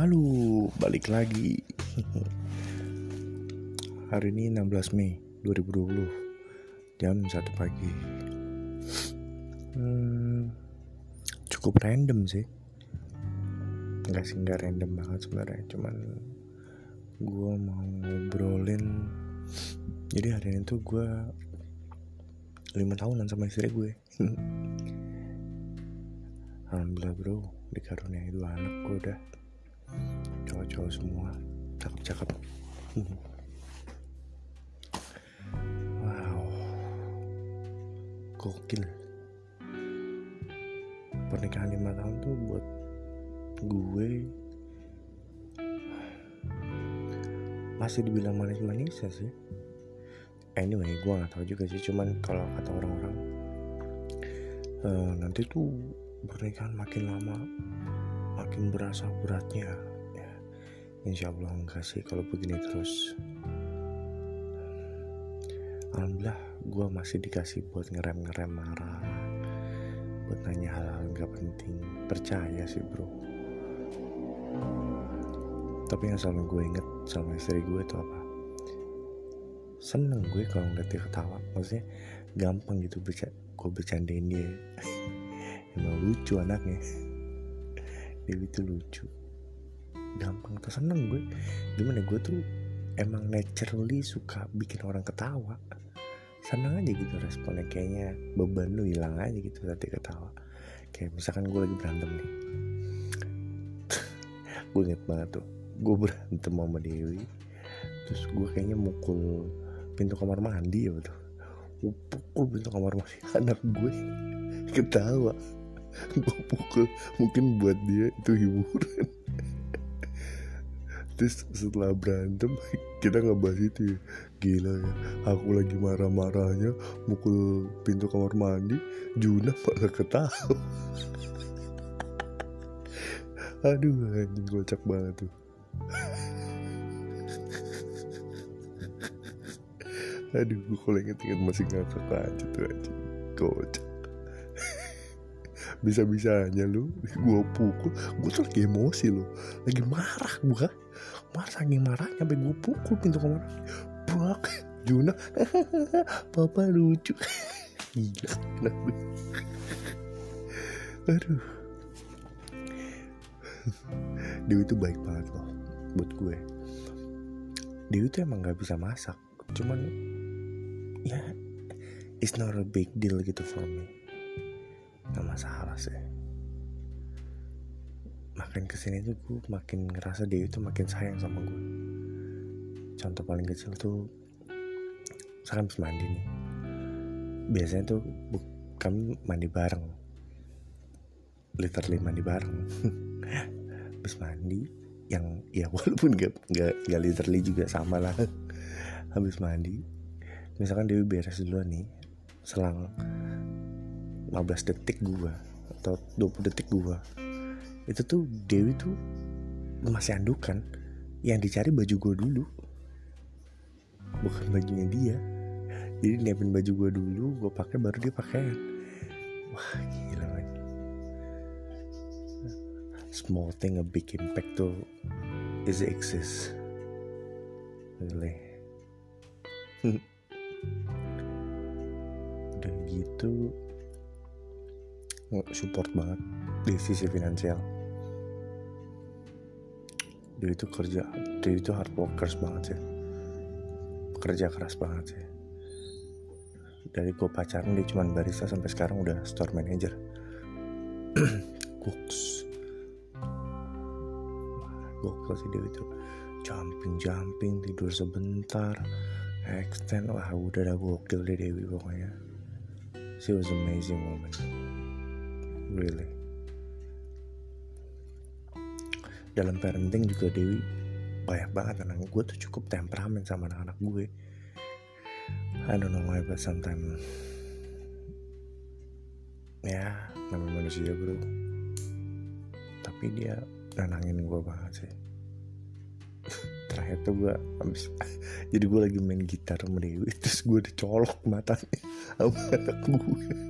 Halo, balik lagi. Hari ini 16 Mei 2020 Jam 1 pagi. Hmm, Cukup random sih. Enggak sih, enggak random banget sebenarnya Cuman gue mau ngobrolin. Jadi hari ini tuh gue 5 tahunan sama istri gue. Alhamdulillah bro Dikaruniai dua anak gue udah Cowok-cowok semua Cakep-cakep. Wow. Gokil. Pernikahan 5 tahun tuh buat gue Masih dibilang manis-manis ya sih. Anyway gue gak tahu juga sih Cuman kalau kata orang-orang uh, Nanti tuh pernikahan makin lama Makin berasa beratnya Insya Allah enggak sih kalau begini terus. Alhamdulillah gue masih dikasih buat ngerem-ngerem marah Buat nanya hal-hal gak penting. Percaya sih bro. Tapi yang selalu gue inget sama istri gue itu apa? Seneng gue kalau ngeliat dia ketawa. Maksudnya gampang gitu gue bercandain dia. Emang lucu anaknya Dia itu lucu. Gampang tuh seneng gue. Gimana gue tuh emang naturally suka bikin orang ketawa. Seneng aja gitu responnya kayaknya beban lu hilang aja gitu dia ketawa. Kayak misalkan gue lagi berantem nih. Gue inget banget tuh gue berantem sama Dewi. Terus gue kayaknya mukul pintu kamar mandi ya betul gue pukul pintu kamar mandi anak gue ketawa gue pukul mungkin buat dia itu hiburan. Terus setelah berantem kita nggak bahas itu ya. Gila ya aku lagi marah-marahnya mukul pintu kamar mandi Juna malah ketawa. Aduh anjing kocak banget tuh. Aduh gue kalau inget-inget masih ngakak aja tuh anjing. Kocak bisa-bisanya lu gue pukul gue tuh lagi emosi lo lagi marah gue marah saking marah sampai gue pukul pintu kamar. Brak. Juna. Papa lucu. Gila. Kenapa aduh. Dewi itu baik banget loh buat gue. Dewi itu emang gak bisa masak cuman ya it's not a big deal gitu for me gak masalah sih. Makin ke sini tuh gue makin ngerasa dia itu makin sayang sama gue contoh paling kecil tuh misalkan habis mandi nih. Biasanya tuh kami mandi bareng. Literally mandi bareng. Habis mandi yang ya walaupun gak, gak, gak literally juga sama lah. Habis mandi misalkan Dewi beres duluan nih selang 15 detik gua atau 20 detik gua. Itu tuh Dewi tuh masih andukan yang dicari baju gua dulu. Bukan bajunya dia. Jadi nyiapin baju gua dulu gua pakai baru dia pakaian. Wah gila man small thing a big impact tuh is exist. Really udah gitu support banget di sisi finansial. Dia itu kerja dia itu hard workers banget sih. Kerja keras banget sih. Dari gue pacaran dia cuma barista sampai sekarang udah store manager. Cooks gokil sih dia itu. Jumping jumping tidur sebentar extend. Wah udah ada gokil deh Dewi pokoknya. She was amazing woman really. Dalam parenting juga Dewi banyak banget anak gue tuh cukup temperamen sama anak-anak gue. I don't know why but sometimes ya namanya manusia bro. Tapi dia nenangin gue banget sih. Terakhir tuh gue habis jadi gue lagi main gitar sama Dewi terus gue dicolok matanya sama anak gue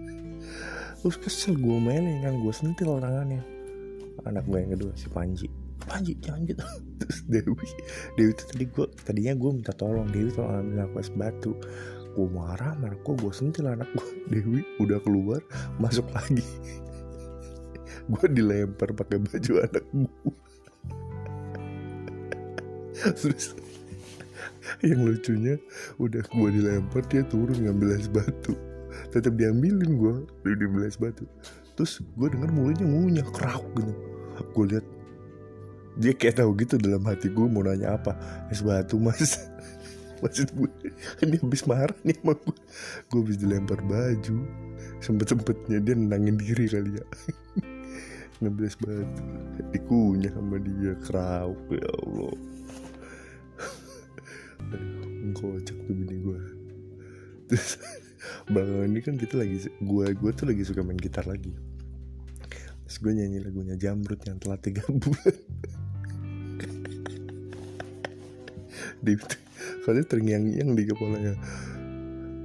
terus kesel gue mainin kan gue sentil tangannya. Anak gue yang kedua si Panji. Lanjut. Jangan gitu terus Dewi Dewi itu tadi gue tadinya gue minta tolong Dewi tolong ambil aku es batu. Gue marah marah. Gue gue sentil anak gue Dewi udah keluar masuk lagi. Gue dilempar pakai baju anak gue terus yang lucunya udah gue dilempar dia turun ngambil es batu tetap diambilin gue diambil es batu. Terus gue denger mulutnya ngunyah kerak gitu. Gue lihat dia kayak tahu gitu dalam hati gue mau nanya apa. Es batu mas. Maksud gue ini habis marah nih sama gue gue habis dilempar baju. Sempet sempetnya dia nenangin diri kali ya. Ngambil es batu. Dikunyah sama dia kerau. Ya Allah. Kocak tuh bini gue terus belakangan ini kan kita lagi gue gue tuh lagi suka main gitar lagi. Terus gue nyanyi lagunya jamrut yang telah tiga bulan. Di kalau terngiang-ngiang di kepalanya.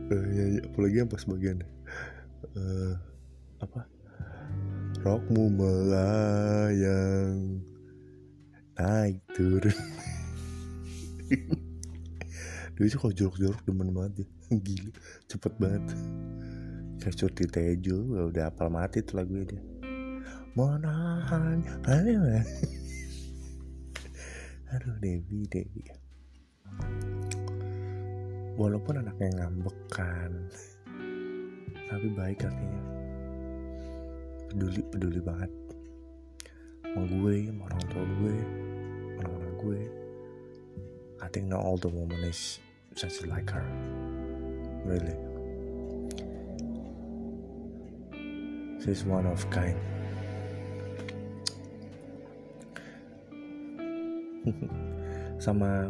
Uh, nyanyi apalagi yang pas bagian uh, apa? Rokmu melayang naik turun. Dia itu kalau jorok-jorok demen banget dia gila cepet banget. Kayak curti tejo udah apal mati tuh lagu dia. Monahan aduh aduh Dewi Dewi. Walaupun anaknya ngambekan tapi baik artinya. Peduli peduli banget. Sama gue sama orang tua gue orang-orang gue. I think not all the woman is just like her really? She's one of kind. Sama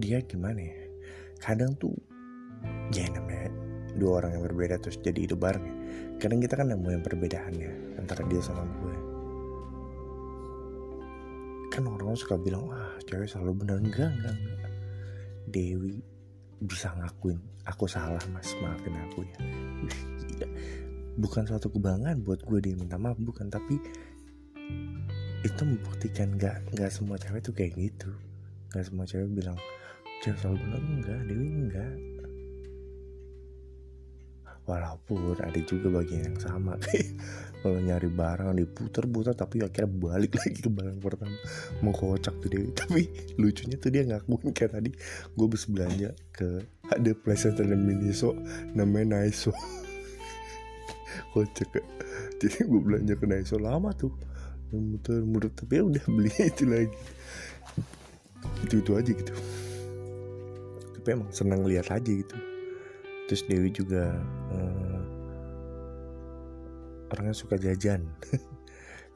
dia gimana ya? Kadang tuh ya namanya dua orang yang berbeda terus jadi hidup bareng ya. kadang kita kan nemuin perbedaannya antara dia sama gue. Kan orang suka bilang wah cewek selalu bener. Enggak enggak enggak. Dewi bisa ngakuin aku salah mas. Maafin aku ya. Bukan suatu kebanggaan buat gue dia minta maaf bukan tapi itu membuktikan nggak nggak semua cewek tuh kayak gitu. Nggak semua cewek bilang cewek selalu benar enggak Dewi enggak. Walaupun ada juga bagian yang sama kalau nyari barang diputer-puter tapi akhirnya balik lagi ke barang pertama. Mau kocak tuh Dewi tapi lucunya tuh dia ngakuin kayak tadi gue habis belanja ke ada PlayStation dan Miniso namanya Naiso. Kocak ya. Jadi gue belanja ke Naiso lama tuh. Muter muter tapi ya udah beli itu lagi. Itu itu aja gitu. Tapi emang senang lihat aja gitu. Terus Dewi juga uh, orangnya suka jajan.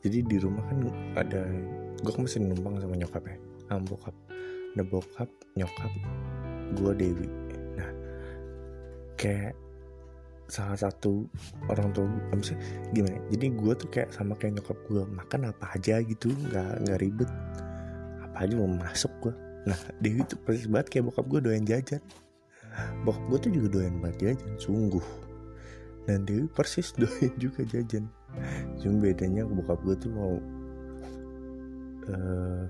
Jadi di rumah kan ada gue kan masih numpang sama nyokap ya. Sama bokap. Ada bokap nyokap gue Dewi. Nah kayak salah satu orang tua maksudnya gimana? Jadi gue tuh kayak sama kayak nyokap gue makan apa aja gitu nggak nggak ribet. Apa aja mau masuk gue nah Dewi tuh persis banget kayak bokap gue doyan jajan. Bokap gue tuh juga doyan banget jajan sungguh dan Dewi persis doyan juga jajan. Cuma bedanya bokap gue tuh mau uh,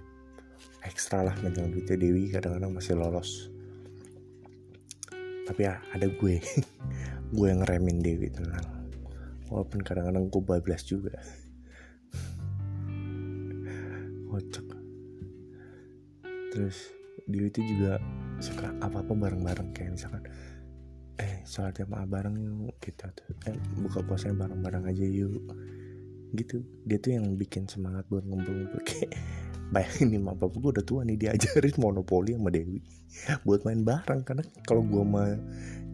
ekstra lah megang duitnya Dewi kadang-kadang masih lolos. Tapi ya ada gue. Gue yang ngeremin Dewi tenang. Walaupun kadang-kadang gue bablas juga. Kocak. Terus Dewi itu juga suka apa-apa bareng-bareng. Kayak misalkan sholat jamaah bareng yuk kita tuh eh buka puasanya bareng-bareng aja yuk. Gitu. Dia tuh yang bikin semangat buat ngumpul-ngumpul. Kayak bayangin nih bapak gue udah tua nih diajarin monopoli sama Dewi buat main bareng. Karena kalau gue sama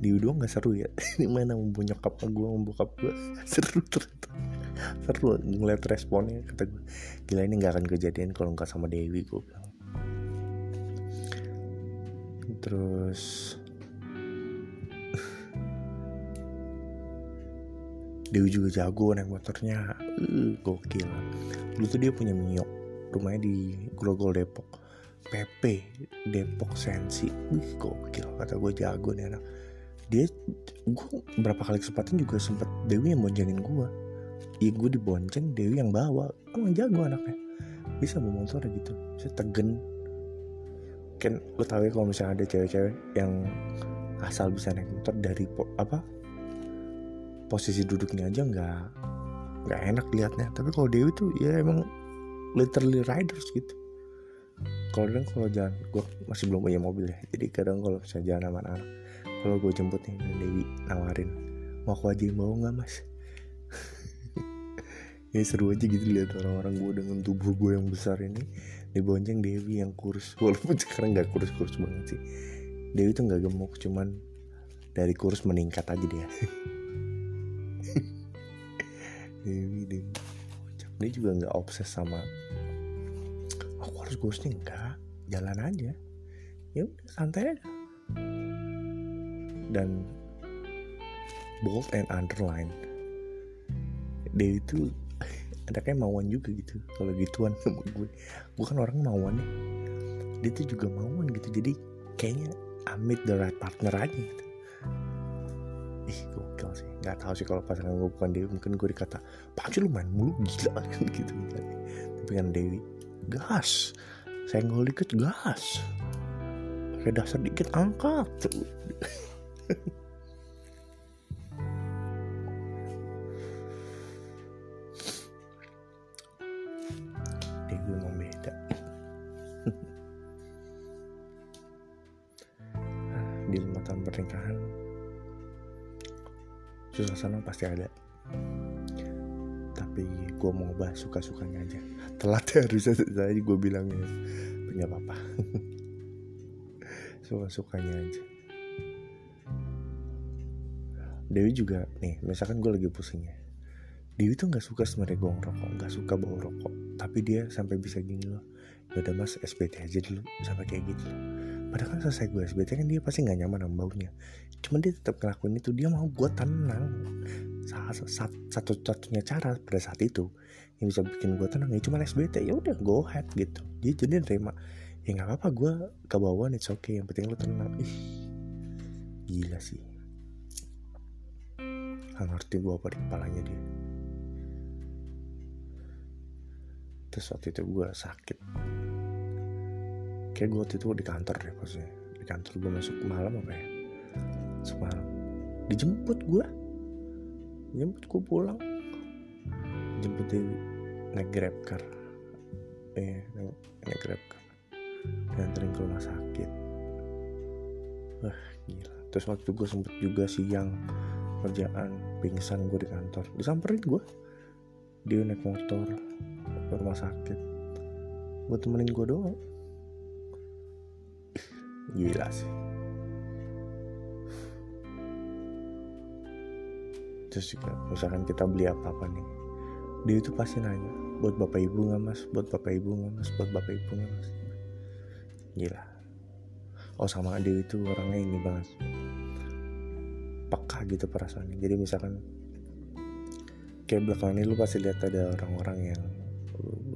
Dewi doang nggak seru ya. Ini main sama nyokap gue sama bokap gue seru ternyata. Seru ngeliat responnya kata gue gila ini nggak akan kejadian kalau nggak sama Dewi gue bilang. Terus Dewi juga jago naik motornya. Uh, gokil. Dulu tuh dia punya Mio rumahnya di Grogol Depok. PP Depok Sensi. Wih gokil. Kata gue jago nih anak. Dia gue berapa kali kesempatan juga sempet Dewi yang bonjengin gue Iya gue dibonceng Dewi yang bawa. Emang jago anaknya. Bisa bawa motor gitu. Saya tegen kan lo tau ya kalau misalnya ada cewek-cewek yang asal bisa naik motor dari apa posisi duduknya aja nggak nggak enak liatnya tapi kalau Dewi tuh ya emang literally riders gitu. Kalau kadang kalau jalan gue masih belum punya mobil ya. Jadi kadang kalau misalnya jalan sama anak kalau gue jemput nih Dewi nawarin mau aku aja bawa nggak mas? Ya seru aja gitu lihat orang-orang gue dengan tubuh gue yang besar ini dibonceng Dewi yang kurus. Walaupun sekarang nggak kurus-kurus banget sih. Dewi tuh nggak gemuk cuman dari kurus meningkat aja dia Dewi dia juga nggak obses sama aku harus ghosting. Enggak jalan aja. Ya udah santai aja. Dan bold and underline. Dewi itu ada kayak mauan juga gitu. Kalau gituan sama gue. Gue kan orang mauan nih dia tuh juga mauan gitu. Jadi kayaknya amit the right partner aja gitu. Ih gokil sih. Nggak tahu sih kalau pasangan gue bukan Dewi. Mungkin gue dikata pak lu main mulu? Gila. Kan gitu. Tapi kan Dewi gas. Senggol dikit gas. Pakai dasar dikit angkat. Dewi mau beda. Di lima tahun pernikahan susah senang pasti ada. Tapi gue mau bahas suka-sukanya aja. Telat ya harusnya saya gue bilangnya nggak apa-apa. Suka-sukanya aja. Dewi juga nih misalkan gue lagi pusing ya. Dewi tuh nggak suka sebenarnya gue ngerokok nggak suka bawa rokok. Tapi dia sampai bisa gini loh. Yaudah mas SBT aja dulu sampai kayak gitu padahal kan selesai gue SBT kan dia pasti nggak nyaman sama baunya. Cuman dia tetap ngelakuin itu dia mau gue tenang. Satu-satunya cara pada saat itu yang bisa bikin gue tenang ya cuma SBT ya udah go ahead gitu. Jadi jadi nerima ya nggak apa-apa gue kebawaan it's okay yang penting lo tenang. Ih gila sih. Nggak ngerti gue apa di kepalanya dia. Terus waktu itu gue sakit kayak gue waktu itu di kantor deh maksudnya. Di kantor gue masuk malam apa ya? Semalam dijemput gue jemput gue pulang. Jemput di naik grab car. Eh naik, naik grab car. Dianterin ke rumah sakit. Wah gila. Terus waktu gue sempet juga siang kerjaan pingsan gue di kantor. Disamperin gue dia naik motor ke rumah sakit. Gue temenin gue doang gila sih. Terus juga misalkan kita beli apa-apa nih dia itu pasti nanya buat bapak ibu nggak mas? Buat bapak ibu nggak mas? Buat bapak ibu nggak mas? Gila. Oh sama dia itu orangnya ini banget. Peka gitu perasaannya. Jadi misalkan kayak belakangan ini lu pasti lihat ada orang-orang yang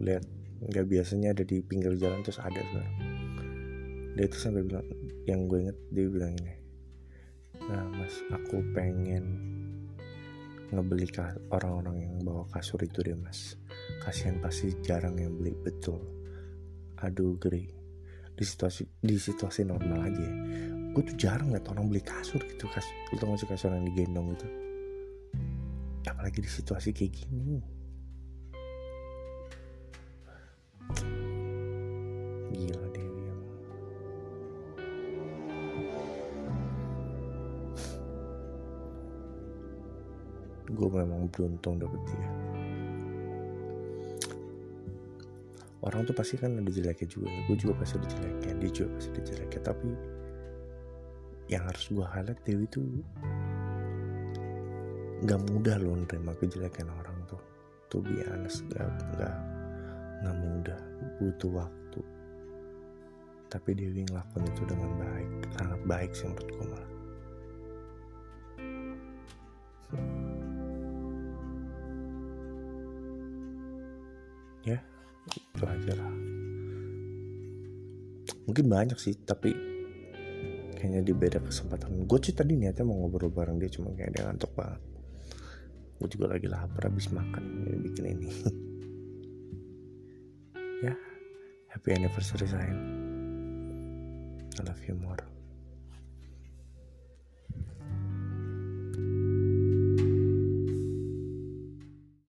lihat nggak biasanya ada di pinggir jalan terus ada sekarang dia itu sampai bilang yang gue inget dia bilang ini nah mas aku pengen ngebeli orang-orang yang bawa kasur itu deh mas. Kasihan pasti jarang yang beli. Betul. Aduh geri. Di situasi di situasi normal aja ya. Gue tuh jarang liat orang beli kasur gitu kas lu tau gak sih kasur yang digendong gitu apalagi di situasi kayak gini memang beruntung dapet dia. Orang tuh pasti kan ada jeleknya juga. Gue juga pasti ada jeleknya dia juga pasti ada jeleknya. Tapi yang harus gue highlight Dewi tuh gak mudah loh nerima kejelekan orang tuh. Tuh be honest gak, gak, gak mudah. Butuh waktu. Tapi Dewi ngelakuin itu dengan baik sangat baik sih menurut gue malah ya itu aja lah. Mungkin banyak sih tapi kayaknya di beda kesempatan. Gue sih tadi niatnya mau ngobrol bareng dia cuma kayak dia ngantuk banget. Gue juga lagi lapar habis makan jadi bikin ini. Ya happy anniversary sayang. I love you more